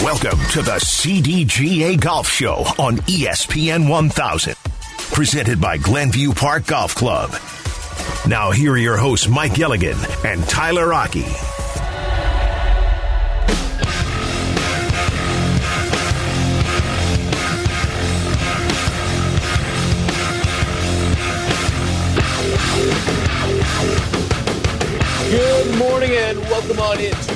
Welcome to the CDGA Golf Show on ESPN 1000, presented by Glenview Park Golf Club. Now, here are your hosts, Mike Gilligan and Tyler Aki. Good morning and welcome on into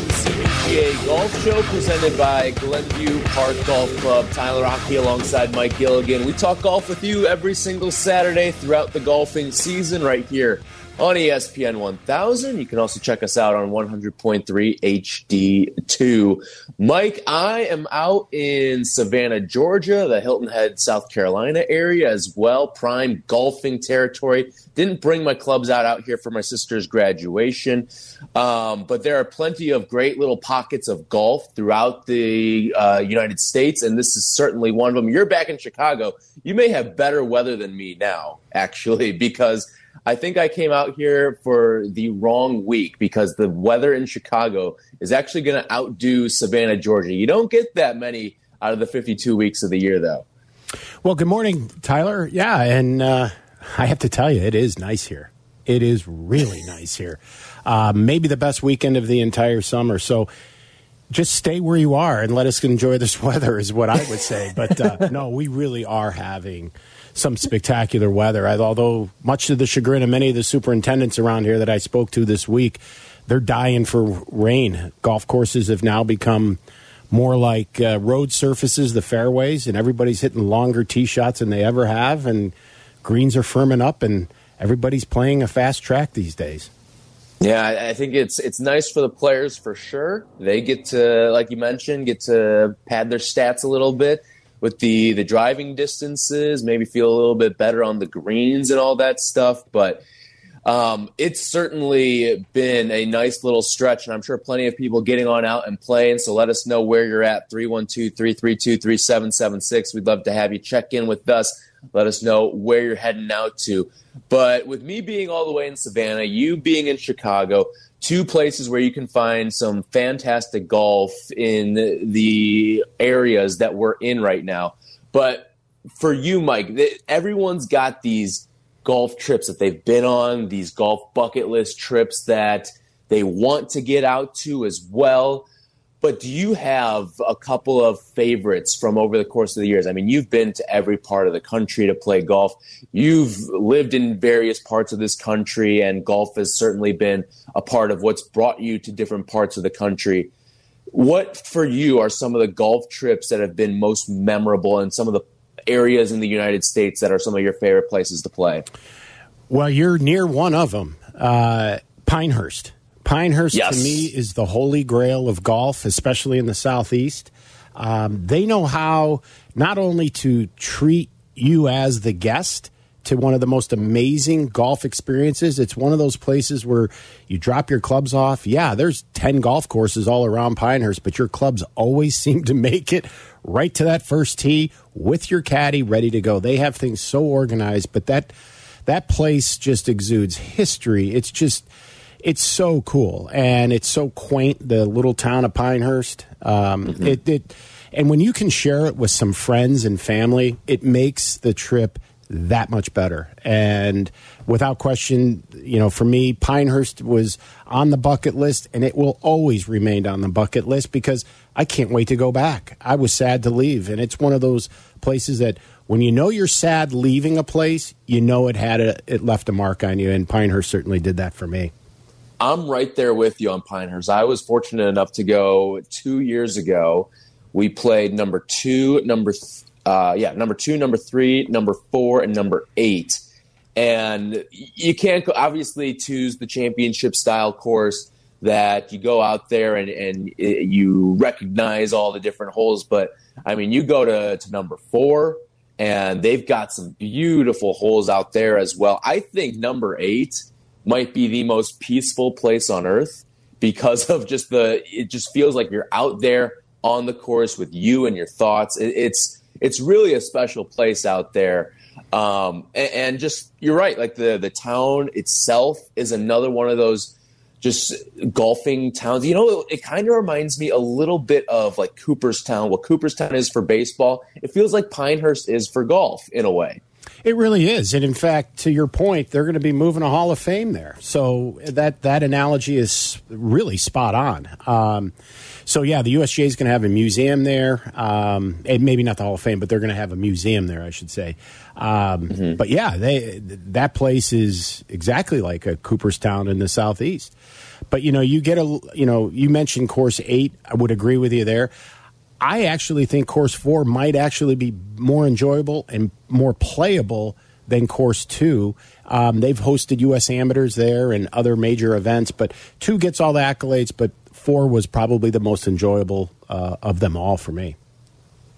CDGA Golf Show presented by Glenview Park Golf Club. Tyler Aki alongside Mike Gilligan. We talk golf with you every single Saturday throughout the golfing season right here on ESPN 1000. You can also check us out on 100.3 HD2. Mike, I am out in Savannah, Georgia, the Hilton Head, South Carolina area as well, prime golfing territory. Didn't bring my clubs out out here for my sister's graduation, um, but there are plenty of great little pockets of golf throughout the uh, United States, and this is certainly one of them. You're back in Chicago. You may have better weather than me now, actually, because – I think I came out here for the wrong week because the weather in Chicago is actually going to outdo Savannah, Georgia. You don't get that many out of the 52 weeks of the year, though. Well, good morning, Tyler. Yeah, and uh, I have to tell you, it is nice here. It is really nice here. Uh, maybe the best weekend of the entire summer. So just stay where you are and let us enjoy this weather, is what I would say. But uh, no, we really are having some spectacular weather. Although, much to the chagrin of many of the superintendents around here that I spoke to this week, they're dying for rain. Golf courses have now become more like uh, road surfaces, the fairways, and everybody's hitting longer tee shots than they ever have, and greens are firming up, and everybody's playing a fast track these days. Yeah, I think it's it's nice for the players for sure. They get to, like you mentioned, get to pad their stats a little bit with the the driving distances, maybe feel a little bit better on the greens and all that stuff. But um, it's certainly been a nice little stretch, and I'm sure plenty of people getting on out and playing. So let us know where you're at 312 332 3776. We'd love to have you check in with us. Let us know where you're heading out to. But with me being all the way in Savannah, you being in Chicago, two places where you can find some fantastic golf in the areas that we're in right now. But for you, Mike, everyone's got these golf trips that they've been on, these golf bucket list trips that they want to get out to as well. But do you have a couple of favorites from over the course of the years? I mean, you've been to every part of the country to play golf. You've lived in various parts of this country, and golf has certainly been a part of what's brought you to different parts of the country. What for you are some of the golf trips that have been most memorable and some of the areas in the United States that are some of your favorite places to play? Well, you're near one of them, uh, Pinehurst. Pinehurst yes. to me is the holy grail of golf, especially in the southeast. Um, they know how not only to treat you as the guest to one of the most amazing golf experiences. It's one of those places where you drop your clubs off. Yeah, there's 10 golf courses all around Pinehurst, but your clubs always seem to make it right to that first tee with your caddy ready to go. They have things so organized, but that that place just exudes history. It's just it's so cool and it's so quaint. The little town of Pinehurst. Um, mm-hmm. It, it and when you can share it with some friends and family, it makes the trip that much better. And without question, you know, for me, Pinehurst was on the bucket list and it will always remain on the bucket list because I can't wait to go back. I was sad to leave. And it's one of those places that when you know you're sad leaving a place, you know it had a, it left a mark on you. And Pinehurst certainly did that for me. I'm right there with you on Pinehurst. I was fortunate enough to go two years ago. We played number two, number uh, yeah, number two, number three, number four, and number eight. And you can't obviously choose the championship style course that you go out there and, and it, you recognize all the different holes. But I mean, you go to, to number four, and they've got some beautiful holes out there as well. I think number eight might be the most peaceful place on earth because of just the it just feels like you're out there on the course with you and your thoughts it, it's it's really a special place out there um, and, and, just you're right like the the town itself is another one of those just golfing towns. You know, it, it kind of reminds me a little bit of like Cooperstown. What Cooperstown is for baseball, it feels like Pinehurst is for golf in a way. It really is, and in fact, to your point, they're going to be moving a Hall of Fame there. So that that analogy is really spot on. Um, so yeah, the USGA is going to have a museum there. Um, maybe not the Hall of Fame, but they're going to have a museum there, I should say. Um, mm-hmm. But yeah, they that place is exactly like a Cooperstown in the southeast. But you know, you get a you know, you mentioned course eight. I would agree with you there. I actually think course four might actually be more enjoyable and more playable than course two. Um, they've hosted U.S. amateurs there and other major events, but two gets all the accolades, but four was probably the most enjoyable uh, of them all for me.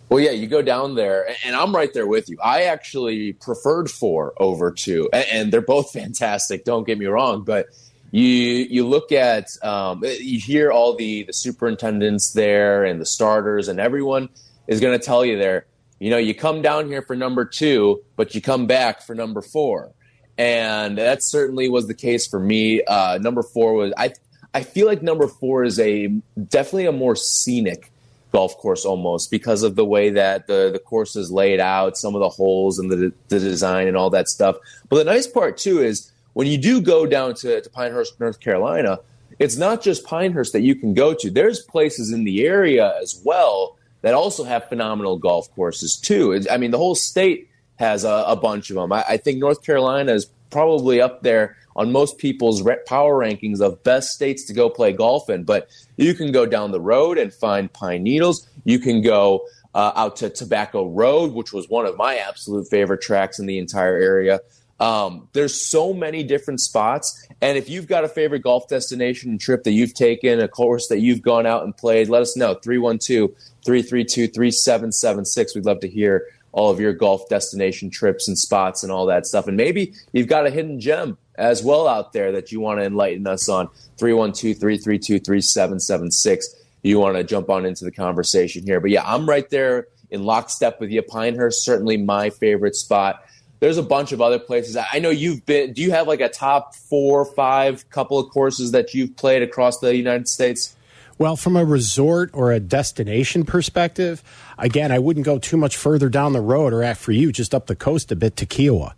Well, yeah, you go down there, and I'm right there with you. I actually preferred four over two, and they're both fantastic. Don't get me wrong, but you you look at um, you hear all the the superintendents there and the starters and everyone is going to tell you there you know you come down here for number two but you come back for number four. And that certainly was the case for me. Uh, number four was i i feel like number four is a definitely a more scenic golf course almost because of the way that the the course is laid out some of the holes and the the design and all that stuff. But the nice part too is when you do go down to, to Pinehurst, North Carolina, it's not just Pinehurst that you can go to. There's places in the area as well that also have phenomenal golf courses too. It's, I mean, the whole state has a, a bunch of them. I, I, think North Carolina is probably up there on most people's power rankings of best states to go play golf in. But you can go down the road and find pine needles. You can go uh, out to Tobacco Road, which was one of my absolute favorite tracks in the entire area. Um, there's so many different spots. And if you've got a favorite golf destination and trip that you've taken, a course that you've gone out and played, let us know. 312 332 3776. We'd love to hear all of your golf destination trips and spots and all that stuff. And maybe you've got a hidden gem as well out there that you want to enlighten us on. 312 332 3776. You want to jump on into the conversation here. But yeah, I'm right there in lockstep with you. Pinehurst, certainly my favorite spot there's a bunch of other places. I know you've been. Do you have like a top four or five couple of courses that you've played across the United States? Well, from a resort or a destination perspective, again, I wouldn't go too much further down the road or for you, just up the coast a bit to Kiawah.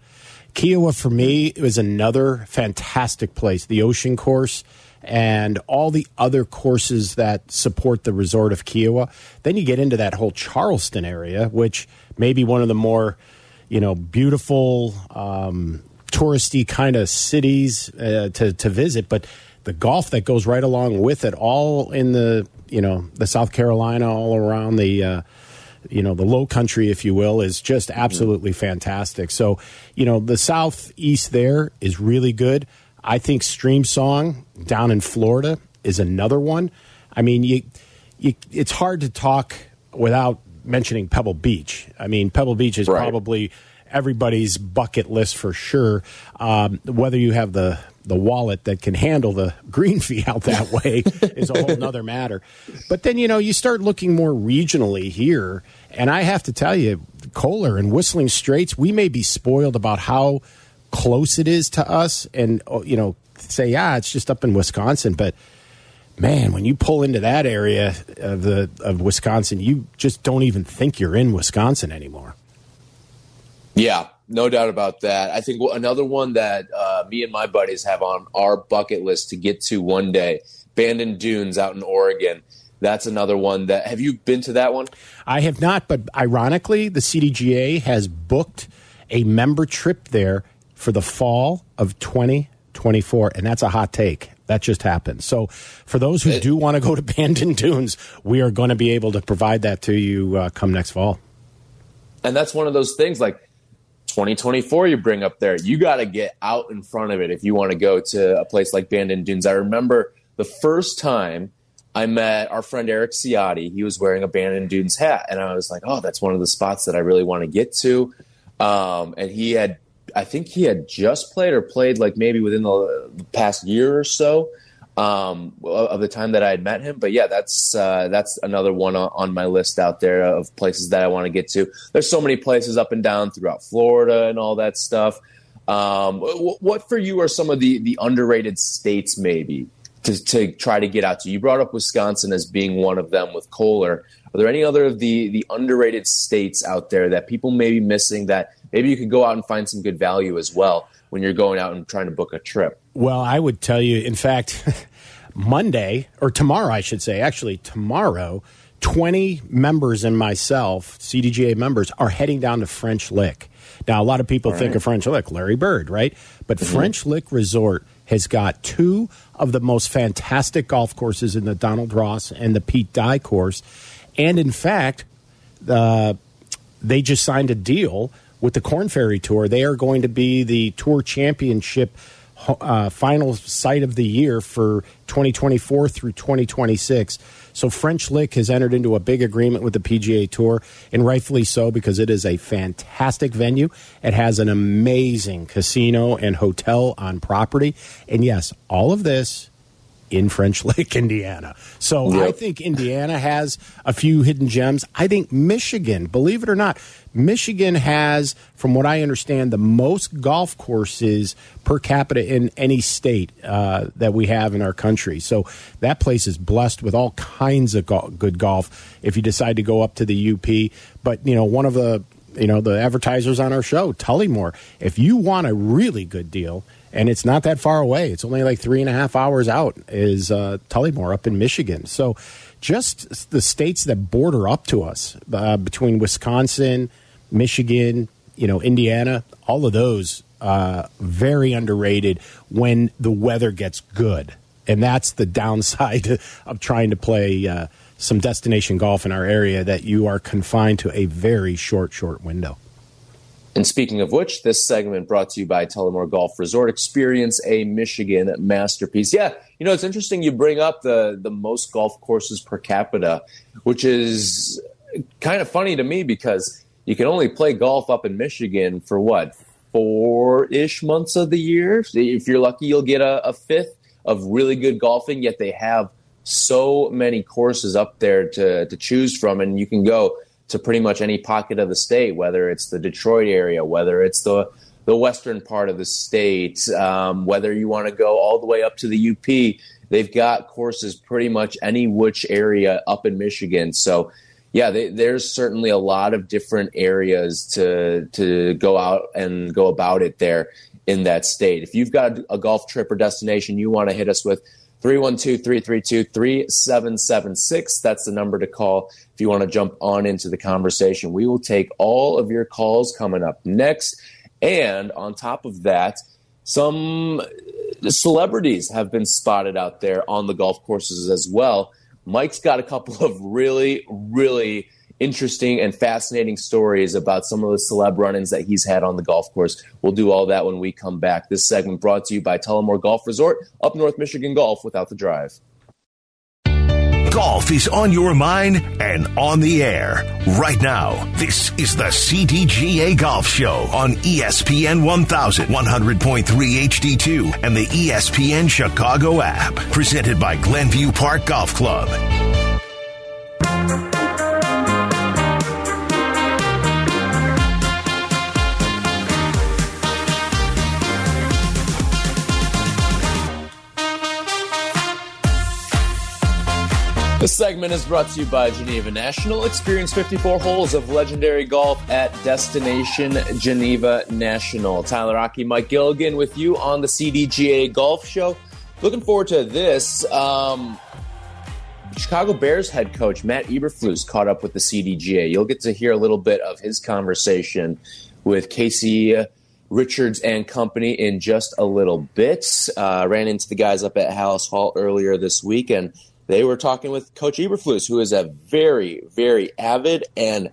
Kiawah for me is another fantastic place. The ocean course and all the other courses that support the resort of Kiawah. Then you get into that whole Charleston area, which may be one of the more you know, beautiful, um, touristy kind of cities uh, to to visit, but the golf that goes right along with it, all in the you know the South Carolina, all around the. Uh, you know the low country if you will is just absolutely fantastic so you know the southeast there is really good i think Streamsong down in florida is another one i mean you, you it's hard to talk without mentioning Pebble Beach. I mean, Pebble Beach is right. probably everybody's bucket list for sure. Um, whether you have the the wallet that can handle the green fee out that way is a whole other matter. But then you know you start looking more regionally here, and I have to tell you, Kohler and Whistling Straits, we may be spoiled about how close it is to us, and oh, you know say yeah, it's just up in Wisconsin, but man, when you pull into that area of the of Wisconsin, you just don't even think you're in Wisconsin anymore. Yeah, no doubt about that. I think another one that uh, me and my buddies have on our bucket list to get to one day, Bandon Dunes out in Oregon. That's another one that have you been to that one? I have not, but ironically, the CDGA has booked a member trip there for the fall of 2024, and that's a hot take. That just happened. So, for those who do want to go to Bandon Dunes, we are going to be able to provide that to you uh, come next fall. And that's one of those things like 2024 you bring up there. You got to get out in front of it if you want to go to a place like Bandon Dunes. I remember the first time I met our friend Eric Ciotti. He was wearing a Bandon Dunes hat, and I was like, "Oh, that's one of the spots that I really want to get to." Um, and he had I think he had just played or played like maybe within the, the past year or so um, of the time that I had met him. But yeah, that's uh, that's another one on my list out there of places that I want to get to. There's so many places up and down throughout Florida and all that stuff. Um, what for you are some of the the underrated states maybe to, to try to get out to. You brought up Wisconsin as being one of them with Kohler. Are there any other of the the underrated states out there that people may be missing that maybe you could go out and find some good value as well when you're going out and trying to book a trip? Well, I would tell you, in fact, Monday or tomorrow, I should say, actually tomorrow, 20 members and myself, CDGA members, are heading down to French Lick. Now, a lot of people All think right. of French Lick, Larry Bird, right? But mm-hmm. French Lick Resort has got two of the most fantastic golf courses in the Donald Ross and the Pete Dye course. And in fact, uh, they just signed a deal with the Korn Ferry Tour. They are going to be the Tour Championship uh, final site of the year for 2024 through 2026. So French Lick has entered into a big agreement with the PGA Tour, and rightfully so because it is a fantastic venue. It has an amazing casino and hotel on property. And yes, all of this in French Lick, Indiana. So yep. I think Indiana has a few hidden gems. I think Michigan, believe it or not, Michigan has, from what I understand, the most golf courses per capita in any state uh, that we have in our country. So that place is blessed with all kinds of go- good golf if you decide to go up to the UP. But, you know, one of the you know the advertisers on our show tullymore if you want a really good deal and it's not that far away. It's only like three and a half hours out. Is uh, Tullymore up in Michigan? So, just the states that border up to us uh, between Wisconsin, Michigan, you know, Indiana, all of those uh, very underrated when the weather gets good, and that's the downside of trying to play uh, some destination golf in our area. That you are confined to a very short, short window. And speaking of which, this segment brought to you by Tullymore Golf Resort. Experience a Michigan masterpiece. Yeah, you know it's interesting. You bring up the the most golf courses per capita, which is kind of funny to me because you can only play golf up in Michigan for what four ish months of the year. If you're lucky, you'll get a, a fifth of really good golfing. Yet they have so many courses up there to to choose from, and you can go to pretty much any pocket of the state, whether it's the Detroit area, whether it's the the western part of the state, um, whether you want to go all the way up to the UP. They've got courses pretty much any which area up in Michigan. So, yeah, they, there's certainly a lot of different areas to to go out and go about it there in that state. If you've got a golf trip or destination you want to hit us with, 312 332 3776. That's the number to call if you want to jump on into the conversation. We will take all of your calls coming up next. And on top of that, some celebrities have been spotted out there on the golf courses as well. Mike's got a couple of really, really interesting and fascinating stories about some of the celeb run-ins that he's had on the golf course. We'll do all that when we come back. This segment brought to you by Tullymore Golf Resort, up North Michigan Golf without the drive. Golf is on your mind and on the air right now. This is the CDGA Golf Show on ESPN 1000, 100.3 HD2, and the ESPN Chicago app. Presented by Glenview Park Golf Club. This segment is brought to you by Geneva National. Experience 54 holes of legendary golf at Destination Geneva National. Tyler Aki, Mike Gilligan with you on the CDGA Golf Show. Looking forward to this. Um, Chicago Bears head coach Matt Eberflus caught up with the CDGA. You'll get to hear a little bit of his conversation with Casey Richards and company in just a little bit. Uh, ran into the guys up at Halas Hall earlier this week and they were talking with Coach Eberflus, who is a very, very avid and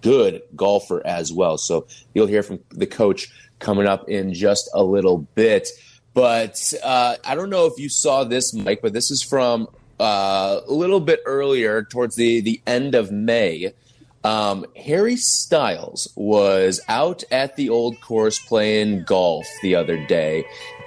good golfer as well. So you'll hear from the coach coming up in just a little bit. But uh, I don't know if you saw this, Mike, but this is from uh, a little bit earlier, towards the, the end of May. Um, Harry Styles was out at the old course playing golf the other day.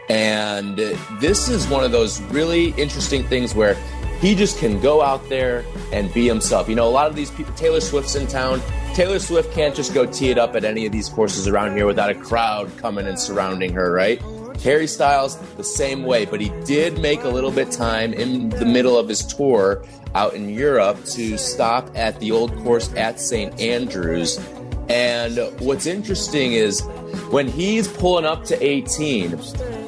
And this is one of those really interesting things where he just can go out there and be himself. You know, a lot of these people, Taylor Swift's in town. Taylor Swift can't just go tee it up at any of these courses around here without a crowd coming and surrounding her, right? Harry Styles, the same way, but he did make a little bit time in the middle of his tour out in Europe to stop at the old course at St. Andrews. And what's interesting is when he's pulling up to 18,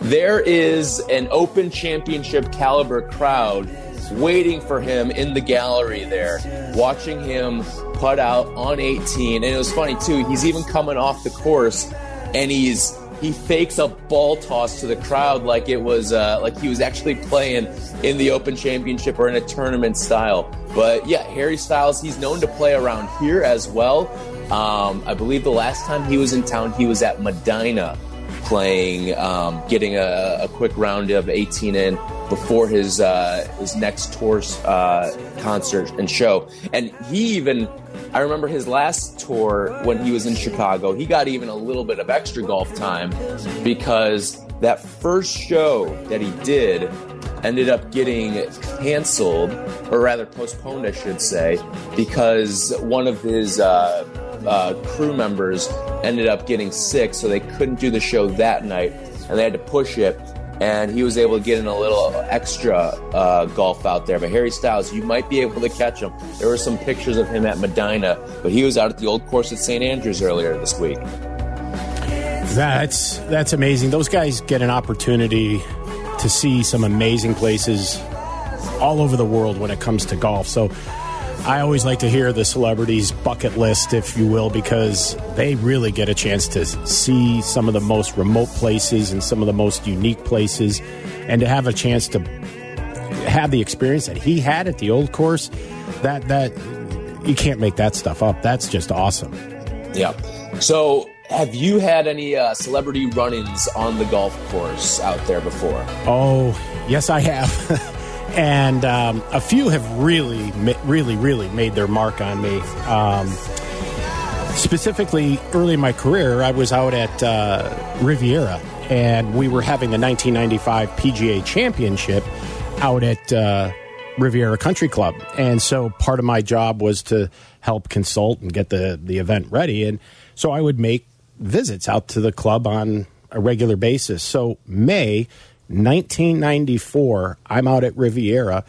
there is an open championship caliber crowd waiting for him in the gallery there, watching him putt out on 18. And it was funny too, he's even coming off the course and he's he fakes a ball toss to the crowd like it was uh, like he was actually playing in the Open Championship or in a tournament style. But yeah, Harry Styles, he's known to play around here as well. Um, I believe the last time he was in town, he was at Medinah playing, um, getting a, a, quick round of 18 in before his uh, his next tour uh, concert and show. And he even, I remember his last tour when he was in Chicago, he got even a little bit of extra golf time because that first show that he did ended up getting canceled, or rather postponed, I should say, because one of his uh, uh, crew members ended up getting sick, so they couldn't do the show that night, and they had to push it. And he was able to get in a little extra uh, golf out there. But Harry Styles, you might be able to catch him. There were some pictures of him at Medinah, but he was out at the old course at St. Andrews earlier this week. That's that's amazing. Those guys get an opportunity to see some amazing places all over the world when it comes to golf. So I always like to hear the celebrities' bucket list, if you will, because they really get a chance to see some of the most remote places and some of the most unique places, and to have a chance to have the experience that he had at the old course. That that you can't make that stuff up. That's just awesome. Yeah. So have you had any uh, celebrity run-ins on the golf course out there before? Oh, yes, I have. and um, a few have really, really, really made their mark on me. Um, specifically, early in my career, I was out at uh, Riviera, and we were having the 1995 PGA Championship out at uh, Riviera Country Club, and so part of my job was to help consult and get the the event ready, and so I would make visits out to the club on a regular basis. So May 1994, I'm out at Riviera,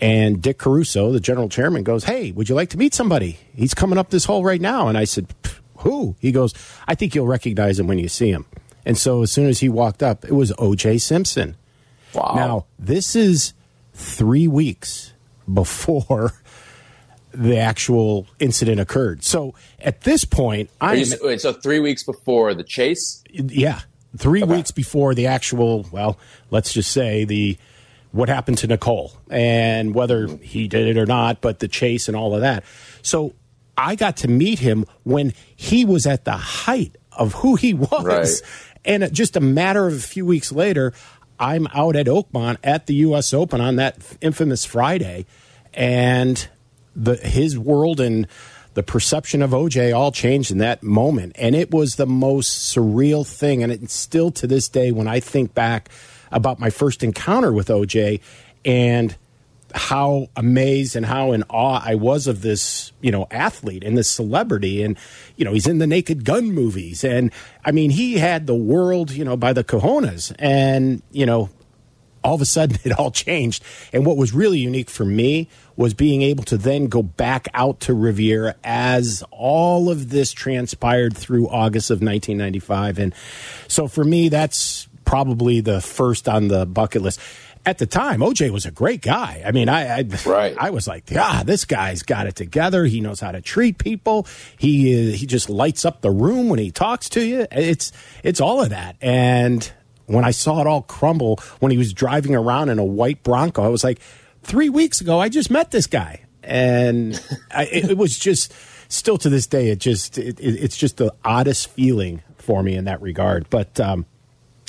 and Dick Caruso, the general chairman, goes, Hey, would you like to meet somebody? He's coming up this hole right now. And I said, Who? He goes, I think you'll recognize him when you see him. And so as soon as he walked up, it was OJ Simpson. Wow. Now, this is three weeks before the actual incident occurred. So at this point, I. So three weeks before the chase. Yeah, three okay. weeks before the actual, well, let's just say the what happened to Nicole and whether he did it or not, but the chase and all of that. So I got to meet him when he was at the height of who he was. Right. And just a matter of a few weeks later, I'm out at Oakmont at the U.S. Open on that infamous Friday, and the his world and the perception of OJ all changed in that moment. And it was the most surreal thing. And it's still to this day, when I think back about my first encounter with OJ and how amazed and how in awe I was of this, you know, athlete and this celebrity. And, you know, he's in the Naked Gun movies. And I mean, he had the world, you know, by the cojones. And, you know, all of a sudden it all changed. And what was really unique for me was being able to then go back out to Riviera as all of this transpired through August of 1995. And so for me, that's probably the first on the bucket list. At the time, OJ was a great guy. I mean, I I, right. I was like, yeah, this guy's got it together. He knows how to treat people. He uh, he just lights up the room when he talks to you. It's it's all of that. And when I saw it all crumble when he was driving around in a white Bronco, I was like, three weeks ago, I just met this guy, and I, it, it, was just still to this day, it just it, it's just the oddest feeling for me in that regard. But um,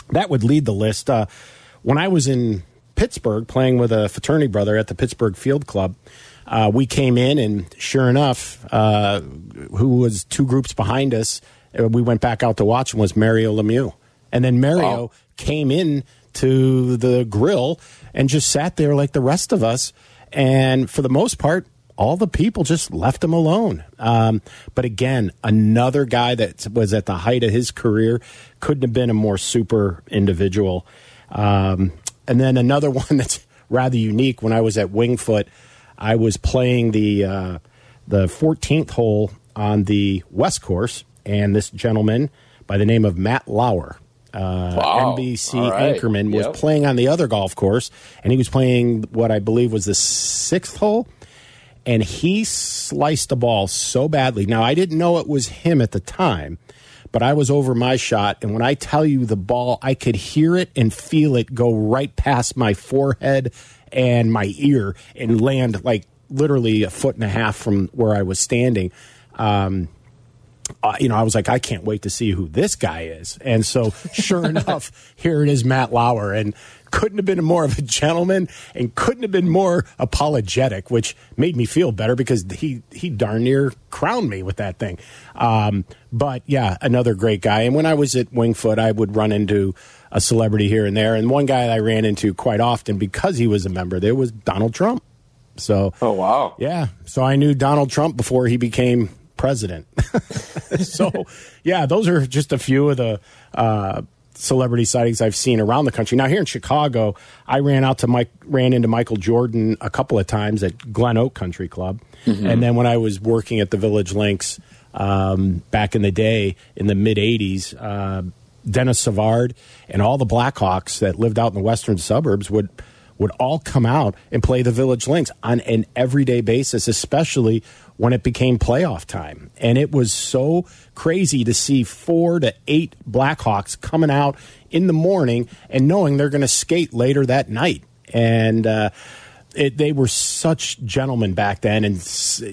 that would lead the list. Uh, when I was in Pittsburgh playing with a fraternity brother at the Pittsburgh Field Club. Uh, we came in, and sure enough, uh, who was two groups behind us, uh, we went back out to watch him was Mario Lemieux. And then Mario came in to the grill and just sat there like the rest of us. And for the most part, all the people just left him alone. Um, but again, another guy that was at the height of his career couldn't have been a more super individual. Um, and then another one that's rather unique. When I was at Winged Foot, I was playing the uh, the 14th hole on the West Course, and this gentleman by the name of Matt Lauer. Uh, wow. NBC right. anchorman was yep. playing on the other golf course, and he was playing what I believe was the sixth hole and he sliced the ball so badly. Now, I didn't know it was him at the time, but I was over my shot. And when I tell you the ball, I could hear it and feel it go right past my forehead and my ear and land like literally a foot and a half from where I was standing. Um, uh, you know, I was like, I can't wait to see who this guy is. And so, sure enough, here it is, Matt Lauer. And couldn't have been more of a gentleman and couldn't have been more apologetic, which made me feel better because he he darn near crowned me with that thing. Um, but yeah, another great guy. And when I was at Winged Foot, I would run into a celebrity here and there. And one guy I ran into quite often because he was a member there was Donald Trump. So, oh wow, yeah. So I knew Donald Trump before he became president. so, yeah, those are just a few of the uh, celebrity sightings I've seen around the country. Now here in Chicago, I ran out to Mike, ran into Michael Jordan a couple of times at Glen Oak Country Club, mm-hmm. and then when I was working at the Village Links um, back in the day in the mid '80s, uh, Denis Savard and all the Blackhawks that lived out in the western suburbs would would all come out and play the Village Links on an everyday basis, especially when it became playoff time. And it was so crazy to see four to eight Blackhawks coming out in the morning and knowing they're going to skate later that night. And, uh, it, they were such gentlemen back then, and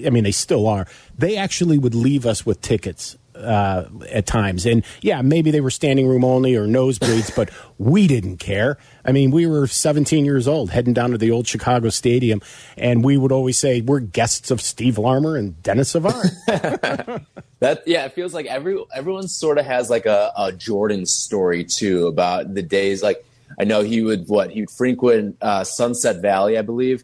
I mean they still are. They actually would leave us with tickets uh, at times. And yeah, maybe they were standing room only or nosebleeds, but we didn't care. I mean, we were 17 years old heading down to the old Chicago Stadium, and we would always say, We're guests of Steve Larmer and Denis Savard. that, yeah, it feels like every everyone sort of has like a, a Jordan story too about the days. Like, I know he would, what, he would frequent uh, Sunset Valley, I believe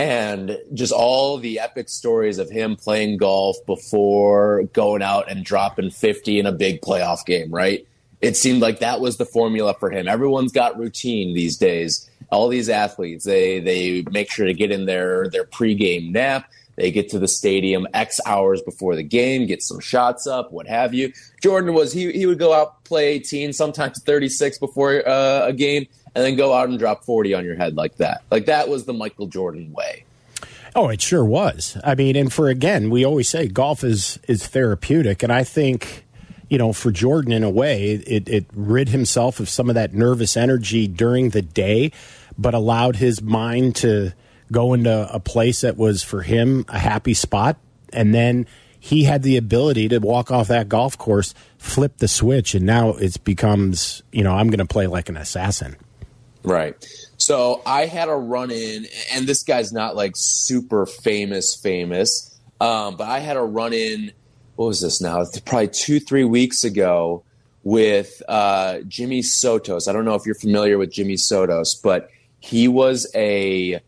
and just all the epic stories of him playing golf before going out and dropping 50 in a big playoff game, right? It seemed like that was the formula for him. Everyone's got routine these days. All these athletes, they they make sure to get in their their pregame nap. They get to the stadium X hours before the game, get some shots up, what have you. Jordan was he he would go out play 18, sometimes 36 before uh, a game, and then go out and drop 40 on your head like that. Like that was the Michael Jordan way. Oh, it sure was. I mean, and for again, we always say golf is is therapeutic, and I think you know for Jordan in a way, it, it rid himself of some of that nervous energy during the day, but allowed his mind to go into a place that was for him a happy spot, and then he had the ability to walk off that golf course, flip the switch, and now it becomes you know I'm going to play like an assassin. Right. So I had a run in, and this guy's not like super famous, famous, um, but I had a run in. What was this now? Probably two, three weeks ago with uh, Jimmy Sotos. I don't know if you're familiar with Jimmy Sotos, but he was a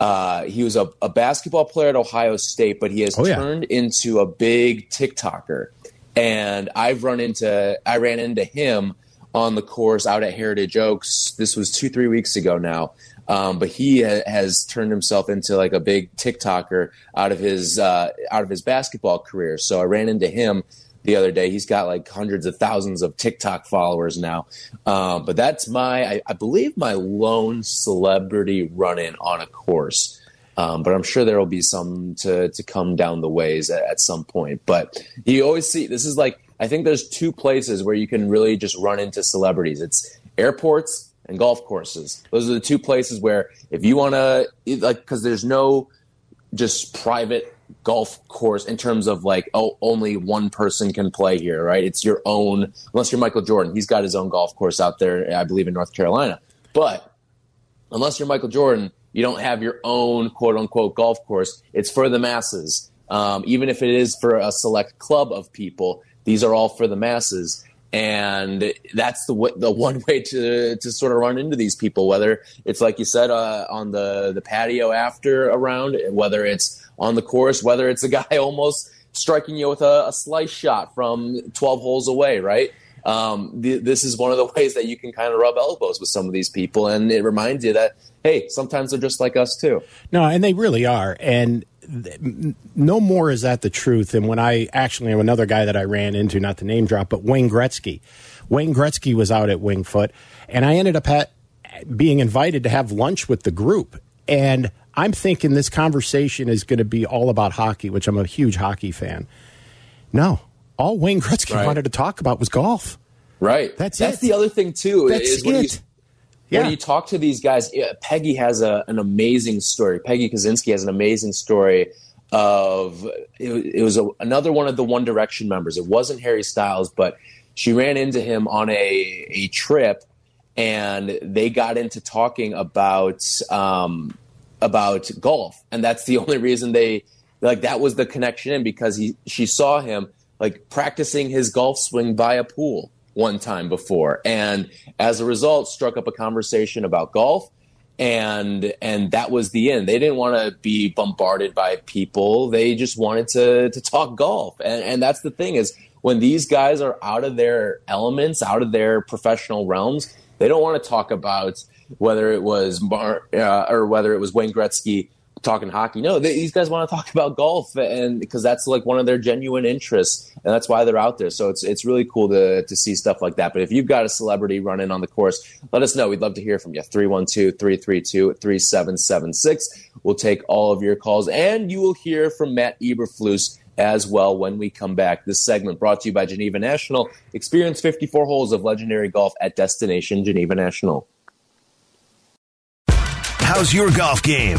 uh, he was a, a, basketball player at Ohio State, but he has oh, turned yeah. into a big TikToker. And I've run into I ran into him on the course out at Heritage Oaks. This was two, three weeks ago now. Um, but he ha- has turned himself into like a big TikToker out of his uh, out of his basketball career. So I ran into him the other day. He's got like hundreds of thousands of TikTok followers now. Um, but that's my, I, I, believe, my lone celebrity run in on a course. Um, but I'm sure there will be some to to come down the ways at, at some point. But you always see this is like I think there's two places where you can really just run into celebrities. It's airports and golf courses. Those are the two places where if you want to like because there's no just private golf course in terms of like oh only one person can play here right? It's your own unless you're michael jordan. He's got his own golf course out there i believe in north carolina. But unless you're michael jordan you don't have your own quote unquote golf course. It's for the masses. Um, even if it is for a select club of people these are all for the masses. and that's the the one way to to sort of run into these people. Whether it's like you said uh, on the the patio after a round, whether it's on the course, whether it's a guy almost striking you with a, a slice shot from 12 holes away, right? Um, th- this is one of the ways that you can kind of rub elbows with some of these people, and it reminds you that hey, sometimes they're just like us too. No, and they really are, and no more is that the truth than when I actually another guy that I ran into, not the name drop, but Wayne Gretzky. Wayne Gretzky was out at Winged Foot, and I ended up at, being invited to have lunch with the group. And I'm thinking this conversation is going to be all about hockey, which I'm a huge hockey fan. No, all Wayne Gretzky right. wanted to talk about was golf. Right. That's That's it. the other thing too. That's it. Yeah. When you talk to these guys, Peggy has a, an amazing story. Peggy Kusinski has an amazing story of it, it was a, another one of the One Direction members. It wasn't Harry Styles, but she ran into him on a a trip, and they got into talking about um, about golf, and that's the only reason they like that was the connection in because he she saw him like practicing his golf swing by a pool one time before, and as a result, struck up a conversation about golf. And and that was the end. They didn't want to be bombarded by people. They just wanted to to talk golf. And and that's the thing is when these guys are out of their elements, out of their professional realms, they don't want to talk about whether it was Mar- uh, or whether it was Wayne Gretzky talking hockey. No, they, these guys want to talk about golf, and because that's like one of their genuine interests, and that's why they're out there. So it's it's really cool to to see stuff like that. But if you've got a celebrity running on the course, let us know. We'd love to hear from you. 312-332-3776. We'll take all of your calls, and you will hear from Matt Eberflus as well when we come back. This segment brought to you by Geneva National. Experience 54 holes of legendary golf at Destination Geneva National. How's your golf game?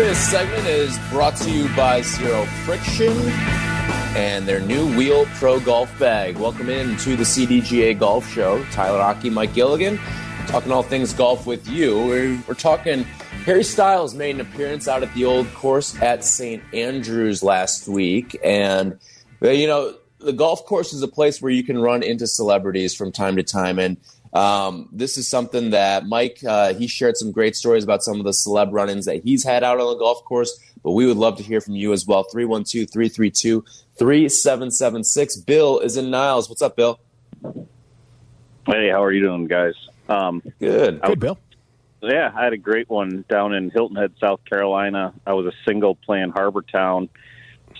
This segment is brought to you by Zero Friction and their new Wheel Pro Golf Bag. Welcome in to the CDGA Golf Show. Tyler Aki, Mike Gilligan, talking all things golf with you. We're, we're talking Harry Styles made an appearance out at the old course at St. Andrews last week. And, you know, the golf course is a place where you can run into celebrities from time to time. And um, this is something that Mike uh, he shared some great stories about some of the celeb run-ins that he's had out on the golf course. But we would love to hear from you as well. 312-332-3776. Bill is in Niles. What's up, Bill? Hey, how are you doing, guys? Um, Good. Good, Bill. Yeah, I had a great one down in Hilton Head, South Carolina. I was a single playing Harbour Town.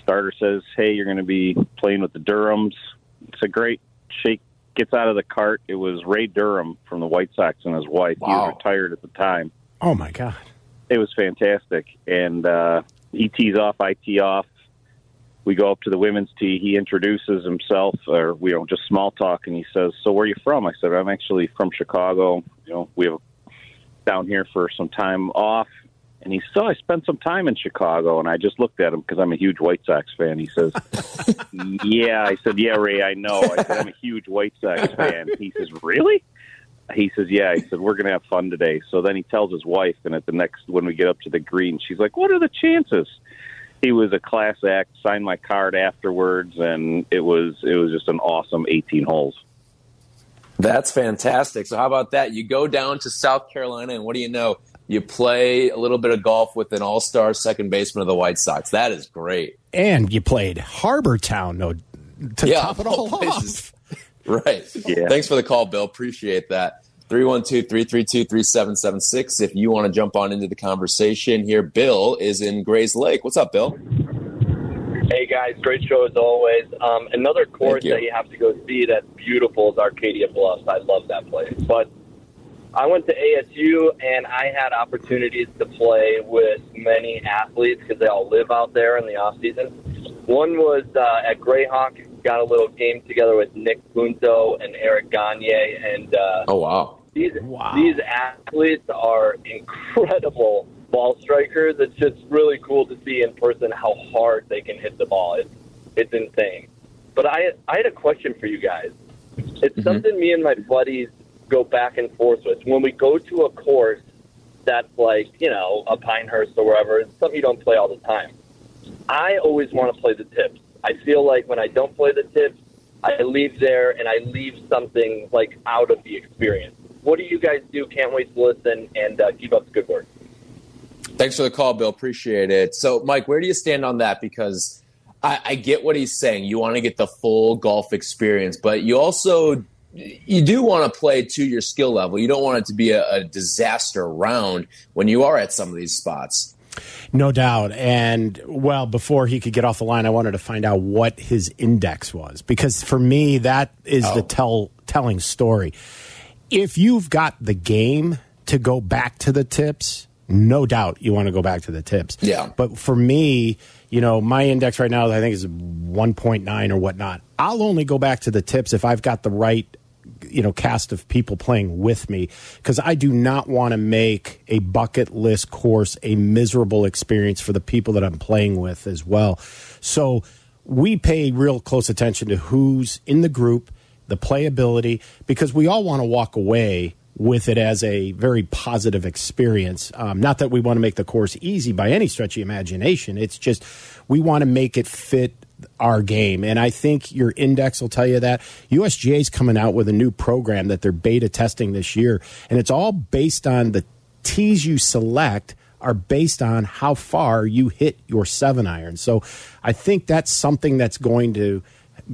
Starter says, "Hey, you're going to be playing with the Durhams." It's a great shake gets out of the cart. It was Ray Durham from the White Sox and his wife. Wow. He was retired at the time. Oh my god! It was fantastic, and uh, he tees off, I tee off. We go up to the women's tee. He introduces himself, or we you know just small talk, and he says, "So where are you from?" I said, "I'm actually from Chicago. You know, we have down here for some time off." And he said, oh, I spent some time in Chicago. And I just looked at him because I'm a huge White Sox fan. He says, Yeah. I said, Yeah, Ray, I know. I said, I'm a huge White Sox fan. He says, Really? He says, Yeah. He said, We're going to have fun today. So then he tells his wife, and at the next, when we get up to the green, she's like, What are the chances? He was a class act, signed my card afterwards, and it was it was just an awesome 18 holes. That's fantastic. So how about that? You go down to South Carolina, and what do you know? You play a little bit of golf with an all-star second baseman of the White Sox. That is great. And you played Harbour Town, no, to yeah, top it all off. right. Yeah. Thanks for the call, Bill. Appreciate that. 312-332-3776 if you want to jump on into the conversation here. Bill is in Grayslake. What's up, Bill? Hey guys, great show as always. Um, another course you. that you have to go see that's beautiful is Arcadia Bluffs. I love that place. But I went to ASU and I had opportunities to play with many athletes because they all live out there in the off season. One was uh, at Grayhawk got a little game together with Nick Punto and Eric Gagne, and uh, oh wow, these wow. these athletes are incredible ball strikers. It's just really cool to see in person how hard they can hit the ball. It's it's insane. But I I had a question for you guys. It's mm-hmm. something me and my buddies go back and forth with. When we go to a course that's like, you know, a Pinehurst or wherever, it's something you don't play all the time. I always want to play the tips. I feel like when I don't play the tips, I leave there and I leave something like out of the experience. What do you guys do? Can't wait to listen and uh, keep up the good work. Thanks for the call, Bill. Appreciate it. So, Mike, where do you stand on that? Because I, I get what he's saying. You want to get the full golf experience, but you also you do want to play to your skill level. You don't want it to be a, a disaster round when you are at some of these spots. No doubt. And well, before he could get off the line, I wanted to find out what his index was because for me, that is oh. the tell telling story. If you've got the game to go back to the tips, no doubt you want to go back to the tips. Yeah. But for me, you know, my index right now, I think is 1.9 or whatnot. I'll only go back to the tips if I've got the right you know cast of people playing with me because I do not want to make a bucket list course a miserable experience for the people that I'm playing with as well. So we pay real close attention to who's in the group, the playability, because we all want to walk away with it as a very positive experience. Um, not that we want to make the course easy by any stretch of imagination. It's just we want to make it fit our game. And I think your index will tell you that. USGA is coming out with a new program that they're beta testing this year, and it's all based on the tees you select are based on how far you hit your seven iron. So I think that's something that's going to,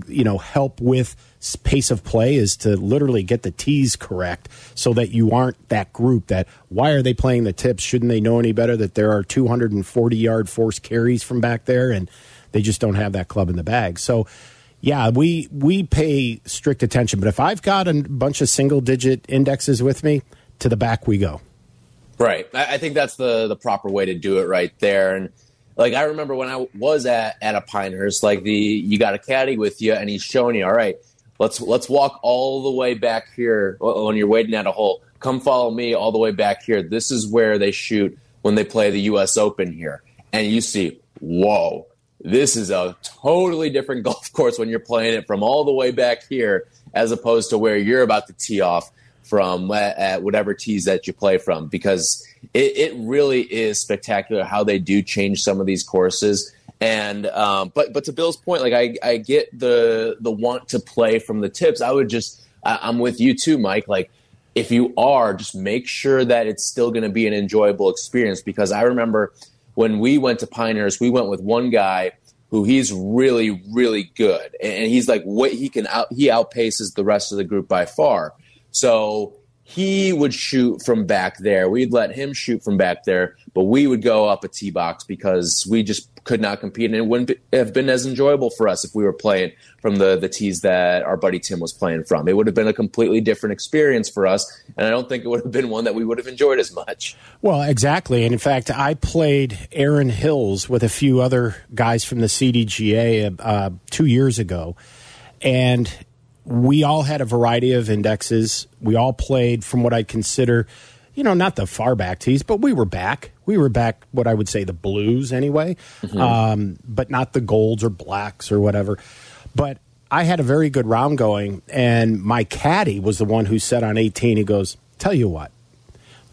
you know, help with pace of play is to literally get the tees correct so that you aren't that group that why are they playing the tips? Shouldn't they know any better that there are 240 yard force carries from back there and they just don't have that club in the bag. So, yeah, we we pay strict attention. But if I've got a bunch of single digit indexes with me, to the back we go. Right. I think that's the the proper way to do it right there. And like I remember when I was at at a Pinehurst, like the you got a caddy with you, and he's showing you, all right, let's let's walk all the way back here when you're waiting at a hole. Come follow me all the way back here. This is where they shoot when they play the U.S. Open here, and you see, whoa, this is a totally different golf course when you're playing it from all the way back here as opposed to where you're about to tee off from at whatever tees that you play from because it, it really is spectacular how they do change some of these courses and um, but but to Bill's point, like I, I get the the want to play from the tips. I would just I, I'm with you too, Mike. Like if you are, just make sure that it's still going to be an enjoyable experience because I remember when we went to Pioneers, we went with one guy who he's really, really good, and he's like what he can out he outpaces the rest of the group by far. So he would shoot from back there. We'd let him shoot from back there, but we would go up a tee box because we just could not compete, and it wouldn't have been as enjoyable for us if we were playing from the the tees that our buddy Tim was playing from. It would have been a completely different experience for us, and I don't think it would have been one that we would have enjoyed as much. Well, exactly, and in fact, I played Erin Hills with a few other guys from the CDGA uh, two years ago, and we all had a variety of indexes. We all played from what I'd consider, you know, not the far back tees, but we were back. We were back, what I would say, the blues anyway, mm-hmm. um, but not the golds or blacks or whatever. But I had a very good round going, and my caddy was the one who said on 18, he goes, Tell you what,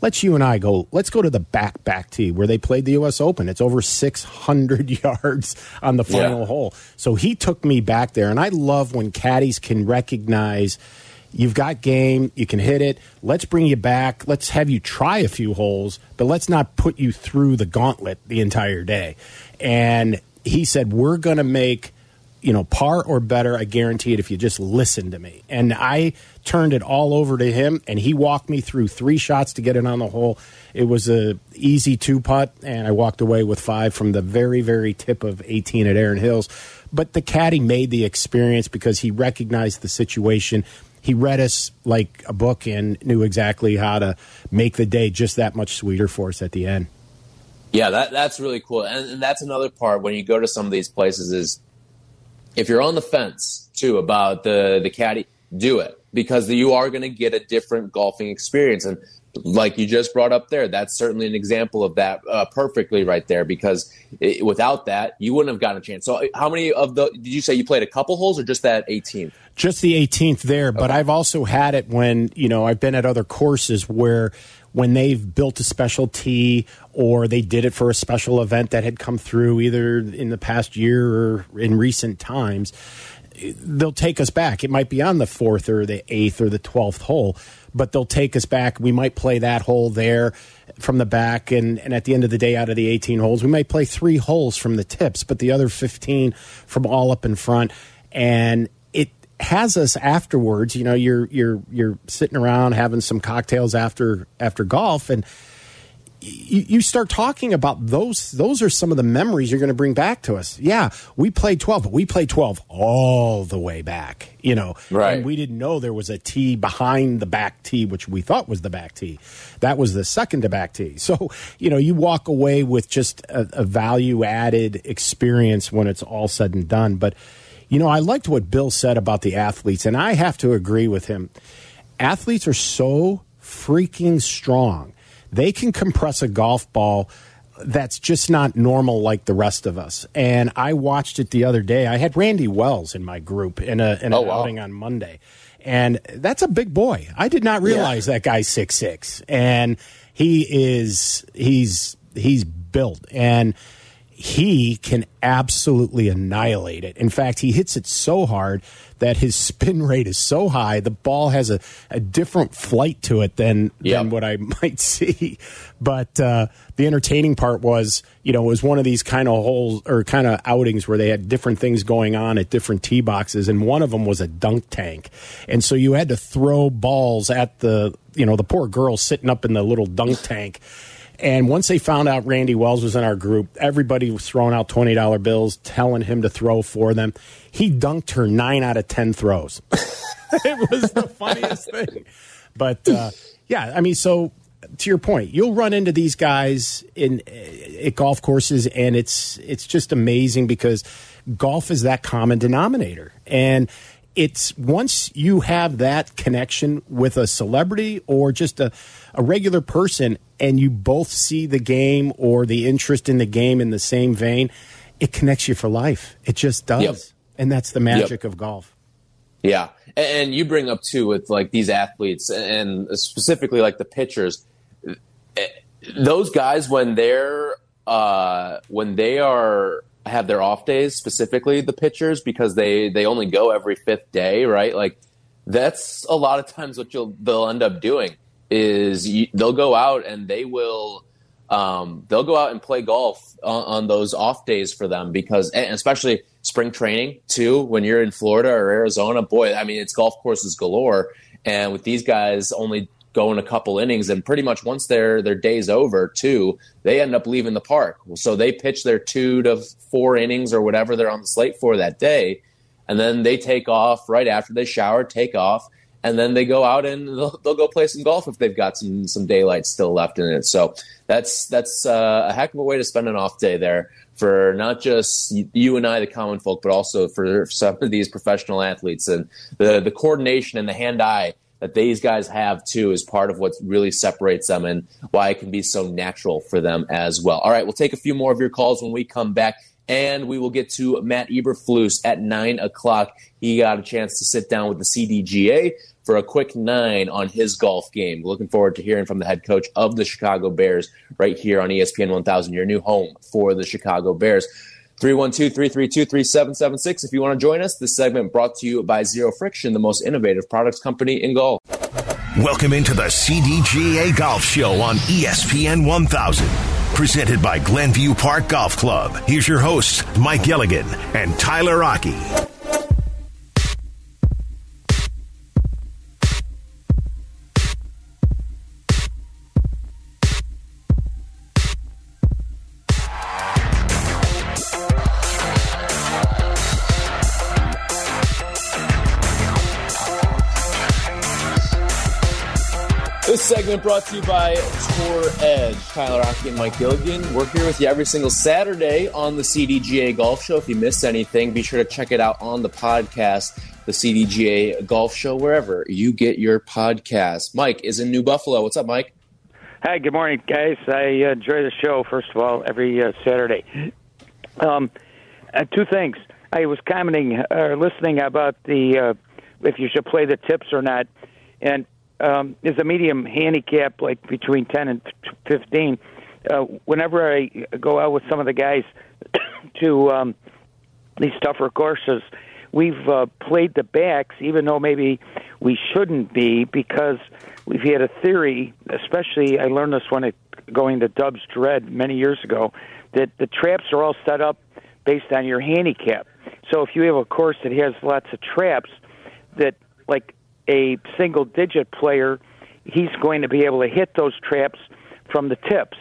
let's you and I go. Let's go to the back back tee where they played the U.S. Open. It's over 600 yards on the final yeah. hole. So he took me back there, and I love when caddies can recognize you've got game, you can hit it. Let's bring you back. Let's have you try a few holes, but let's not put you through the gauntlet the entire day. And he said, We're going to make you know, par or better, I guarantee it if you just listen to me. And I turned it all over to him and he walked me through three shots to get it on the hole. It was a easy two putt and I walked away with five from the very, very tip of 18 at Erin Hills. But the caddy made the experience because he recognized the situation. He read us like a book and knew exactly how to make the day just that much sweeter for us at the end. Yeah, that, that's really cool. And, and that's another part when you go to some of these places is if you're on the fence too about the the caddy, do it because you are going to get a different golfing experience. And like you just brought up there, that's certainly an example of that uh, perfectly right there. Because it, without that, you wouldn't have gotten a chance. So, how many of the did you say you played a couple holes or just that 18th? Just the 18th there, okay. but I've also had it when you know I've been at other courses where when they've built a special tee or they did it for a special event that had come through either in the past year or in recent times they'll take us back. It might be on the fourth or the eighth or the twelfth hole, but they'll take us back. We might play that hole there from the back, and, and at the end of the day, out of the 18 holes, we might play three holes from the tips, but the other 15 from all up in front. And it has us afterwards. You know, you're you're you're sitting around having some cocktails after after golf, and you, you start talking about those. Those are some of the memories you're going to bring back to us. Yeah, we played 12, but we played 12 all the way back, you know. Right. And we didn't know there was a tee behind the back tee, which we thought was the back tee. That was the second to back tee. So, you know, you walk away with just a, a value added experience when it's all said and done. But, you know, I liked what Bill said about the athletes, and I have to agree with him. Athletes are so freaking strong they can compress a golf ball that's just not normal like the rest of us. And I watched it the other day. I had Randy Wells in my group in a in oh, an oh, wow. outing on Monday. And that's a big boy. I did not realize yeah. that guy's six six. And he is he's he's built and he can absolutely annihilate it. In fact, he hits it so hard that his spin rate is so high, the ball has a, a different flight to it than yep. than what I might see. But uh, the entertaining part was, you know, it was one of these kind of holes or kind of outings where they had different things going on at different tee boxes, and one of them was a dunk tank, and so you had to throw balls at the, you know, the poor girl sitting up in the little dunk tank. And once they found out Randy Wells was in our group, everybody was throwing out $20 bills, telling him to throw for them. He dunked her nine out of 10 throws. it was the funniest thing. But uh, yeah, I mean, so to your point, you'll run into these guys in at golf courses, and it's it's just amazing because golf is that common denominator. And it's once you have that connection with a celebrity or just a, a regular person and you both see the game or the interest in the game in the same vein, it connects you for life. It just does. Yep. And that's the magic yep. of golf. Yeah. And you bring up too with like these athletes and specifically like the pitchers, eh, those guys when they're uh, when they are have their off days, specifically the pitchers, because they they only go every fifth day, right? Like that's a lot of times what you'll they'll end up doing is you, they'll go out and they will um, they'll go out and play golf on, on, those off days for them because especially spring training too when you're in Florida or Arizona boy I mean it's golf courses galore and with these guys only going a couple innings and pretty much once their their day's over too they end up leaving the park so they pitch their two to four innings or whatever they're on the slate for that day and then they take off right after they shower take off and then they go out and they'll, they'll, go play some golf if they've got some some daylight still left in it. So that's that's uh, a heck of a way to spend an off day there for not just you and I, the common folk, but also for some of these professional athletes and the the coordination and the hand eye that these guys have too is part of what really separates them and why it can be so natural for them as well. All right, we'll take a few more of your calls when we come back. And we will get to Matt Eberflus at 9 o'clock. He got a chance to sit down with the CDGA for a quick nine on his golf game. Looking forward to hearing from the head coach of the Chicago Bears right here on ESPN 1000, your new home for the Chicago Bears. 312-332-3776 if you want to join us. This segment brought to you by Zero Friction, the most innovative products company in golf. Welcome into the CDGA Golf Show on ESPN 1000. Presented by Glenview Park Golf Club. Here's your hosts, Mike Gilligan and Tyler Aki. Segment brought to you by Tour Edge. Tyler Aki and Mike Gilligan. We're here with you every single Saturday on the CDGA Golf Show. If you missed anything, be sure to check it out on the podcast, the CDGA Golf Show, wherever you get your podcast. Mike is in New Buffalo. What's up, Mike? Hi, good morning, guys. I enjoy the show, first of all, every uh, Saturday. Um, uh, two things. I was commenting or uh, listening about the uh, if you should play the tips or not. And um, is a medium handicap, like between 10 and 15. Uh, whenever I go out with some of the guys to um, these tougher courses, we've uh, played the backs, even though maybe we shouldn't be, because we've had a theory, especially I learned this when it, going to Dubs Dread many years ago, that the traps are all set up based on your handicap. So if you have a course that has lots of traps, that like a single digit player, he's going to be able to hit those traps from the tips.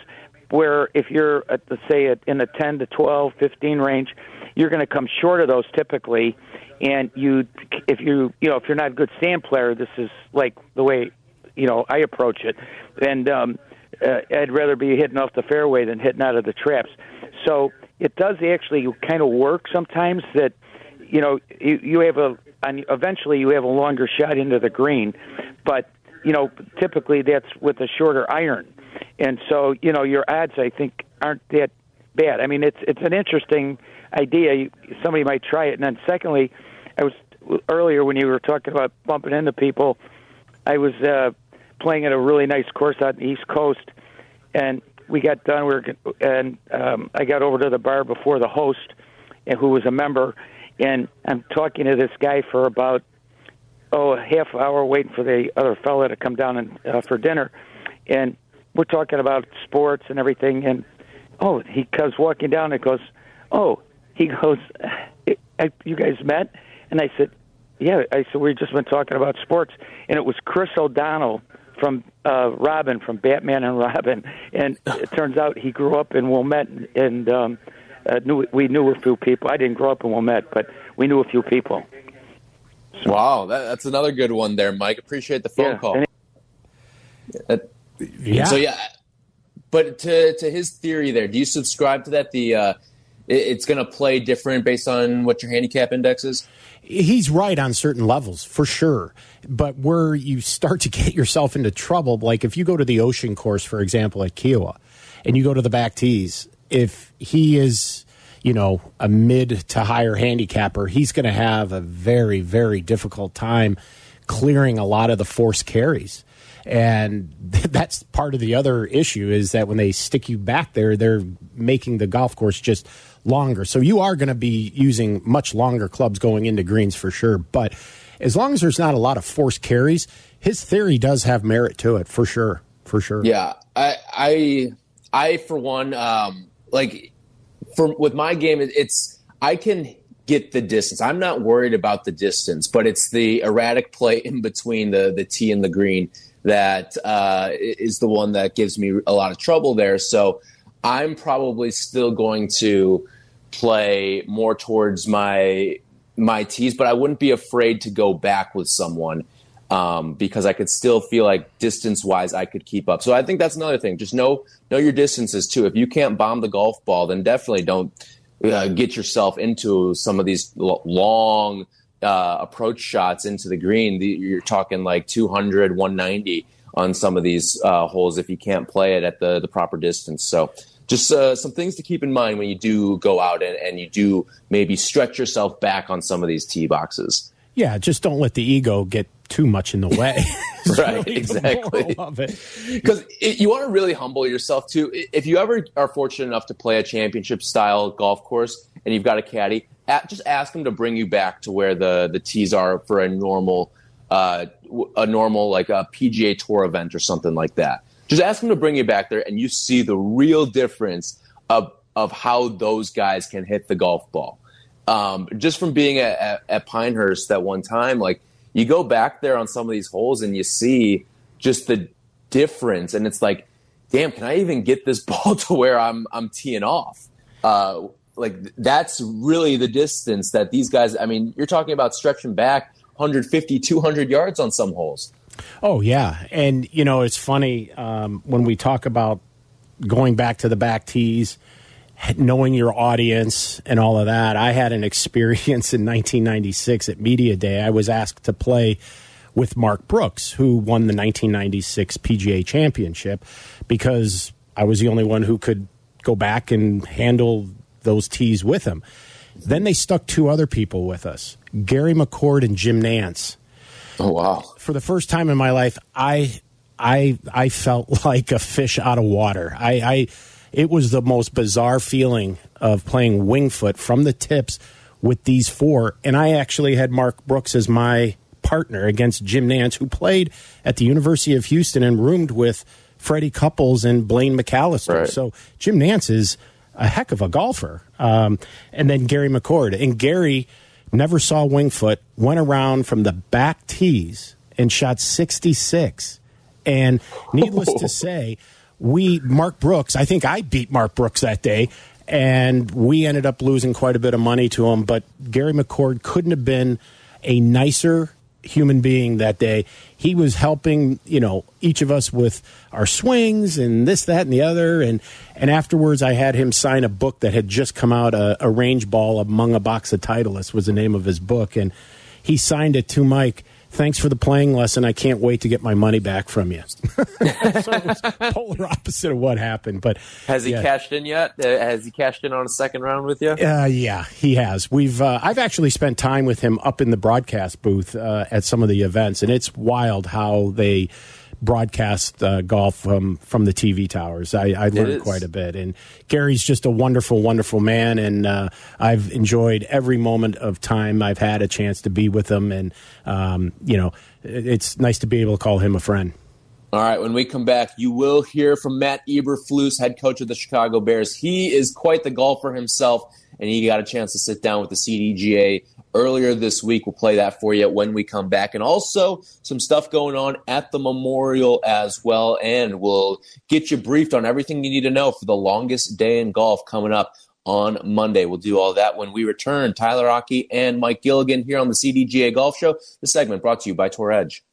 Where if you're at let's say in the 10 to 12, 15 range, you're going to come short of those typically. And you, if you, you know, if you're not a good sand player, this is like the way, you know, I approach it. And um, uh, I'd rather be hitting off the fairway than hitting out of the traps. So it does actually kind of work sometimes that, you know, you, you have a and eventually you have a longer shot into the green, but you know typically that's with a shorter iron, and so you know your odds I think aren't that bad. I mean it's it's an interesting idea. Somebody might try it, and then secondly, I was earlier when you were talking about bumping into people, I was uh, playing at a really nice course out in the East Coast, and we got done. We were, and um, I got over to the bar before the host, and who was a member, and I'm talking to this guy for about oh a half hour waiting for the other fella to come down and uh, for dinner, and we're talking about sports and everything, and oh he comes walking down and goes, oh he goes, you guys met, and I said, yeah, I said we just been talking about sports, and it was Chris O'Donnell from uh, Robin from Batman and Robin, and it turns out he grew up in Wilmette and um, uh, knew we knew a few people. I didn't grow up in Wilmette, but we knew a few people. So, wow, that, that's another good one there, Mike. Appreciate the phone yeah, call. It, yeah. So yeah, but to to his theory there, do you subscribe to that? The uh, it, it's going to play different based on what your handicap index is. He's right on certain levels for sure, but where you start to get yourself into trouble, like if you go to the Ocean Course, for example, at Kiawah, and you go to the back tees if he is, you know, a mid to higher handicapper, he's going to have a very, very difficult time clearing a lot of the force carries. And that's part of the other issue is that when they stick you back there, they're making the golf course just longer. So you are going to be using much longer clubs going into greens for sure. But as long as there's not a lot of force carries, his theory does have merit to it for sure. For sure. Yeah. I, I, I for one, um, like for with my game, it's I can get the distance. I'm not worried about the distance, but it's the erratic play in between the the tee and the green that uh, is the one that gives me a lot of trouble there. So I'm probably still going to play more towards my my tees, but I wouldn't be afraid to go back with someone um, because I could still feel like distance wise I could keep up. So I think that's another thing. Just know know your distances too. If you can't bomb the golf ball, then definitely don't uh, get yourself into some of these long uh, approach shots into the green. You're talking like 200, 190 on some of these uh, holes if you can't play it at the the proper distance. So just uh, some things to keep in mind when you do go out and, and you do maybe stretch yourself back on some of these tee boxes. Yeah, just don't let the ego get too much in the way. right, really exactly. Because you want to really humble yourself too. If you ever are fortunate enough to play a championship style golf course and you've got a caddy, just ask them to bring you back to where the the tees are for a normal, uh, a normal like a PGA Tour event or something like that. Just ask them to bring you back there, and you see the real difference of of how those guys can hit the golf ball um, just from being at, at, at Pinehurst that one time, like you go back there on some of these holes and you see just the difference, and it's like, damn, can I even get this ball to where I'm I'm teeing off? Uh, like that's really the distance that these guys. I mean, you're talking about stretching back 150, 200 yards on some holes. Oh yeah, and you know it's funny um, when we talk about going back to the back tees, knowing your audience and all of that. I had an experience in 1996 at Media Day. I was asked to play with Mark Brooks, who won the 1996 PGA Championship, because I was the only one who could go back and handle those tees with him. Then they stuck two other people with us Gary McCord and Jim Nantz. Oh wow! For the first time in my life, I I I felt like a fish out of water. I, I it was the most bizarre feeling of playing Winged Foot from the tips with these four, and I actually had Mark Brooks as my partner against Jim Nantz, who played at the University of Houston and roomed with Freddie Couples and Blaine McCallister. Right. So Jim Nantz is a heck of a golfer. Um, and then Gary McCord. And Gary never saw Winged Foot, went around from the back tees and shot 66. And needless to say, we, Mark Brooks, I think I beat Mark Brooks that day, and we ended up losing quite a bit of money to him. But Gary McCord couldn't have been a nicer human being that day. He was helping, you know, each of us with our swings and this, that, and the other. And and afterwards, I had him sign a book that had just come out. Uh, a, a range ball among a box of Titleists was the name of his book, and he signed it to Mike thanks for the playing lesson. I can't wait to get my money back from you. so polar opposite of what happened. But has he yeah. cashed in yet? Uh, has he cashed in on a second round with you? Uh, yeah, he has. We've uh, I've actually spent time with him up in the broadcast booth uh, at some of the events, and it's wild how they broadcast uh, golf from from the TV towers. I, I learned quite a bit, and Gary's just a wonderful, wonderful man, and uh, I've enjoyed every moment of time I've had a chance to be with him, and um, you know, it's nice to be able to call him a friend. All right, when we come back, you will hear from Matt Eberflus, head coach of the Chicago Bears. He is quite the golfer himself, and he got a chance to sit down with the CDGA earlier this week. We'll play that for you when we come back. And also some stuff going on at the memorial as well. And we'll get you briefed on everything you need to know for the longest day in golf coming up on Monday. We'll do all that when we return. Tyler Aki and Mike Gilligan here on the CDGA Golf Show. The segment brought to you by Tour Edge.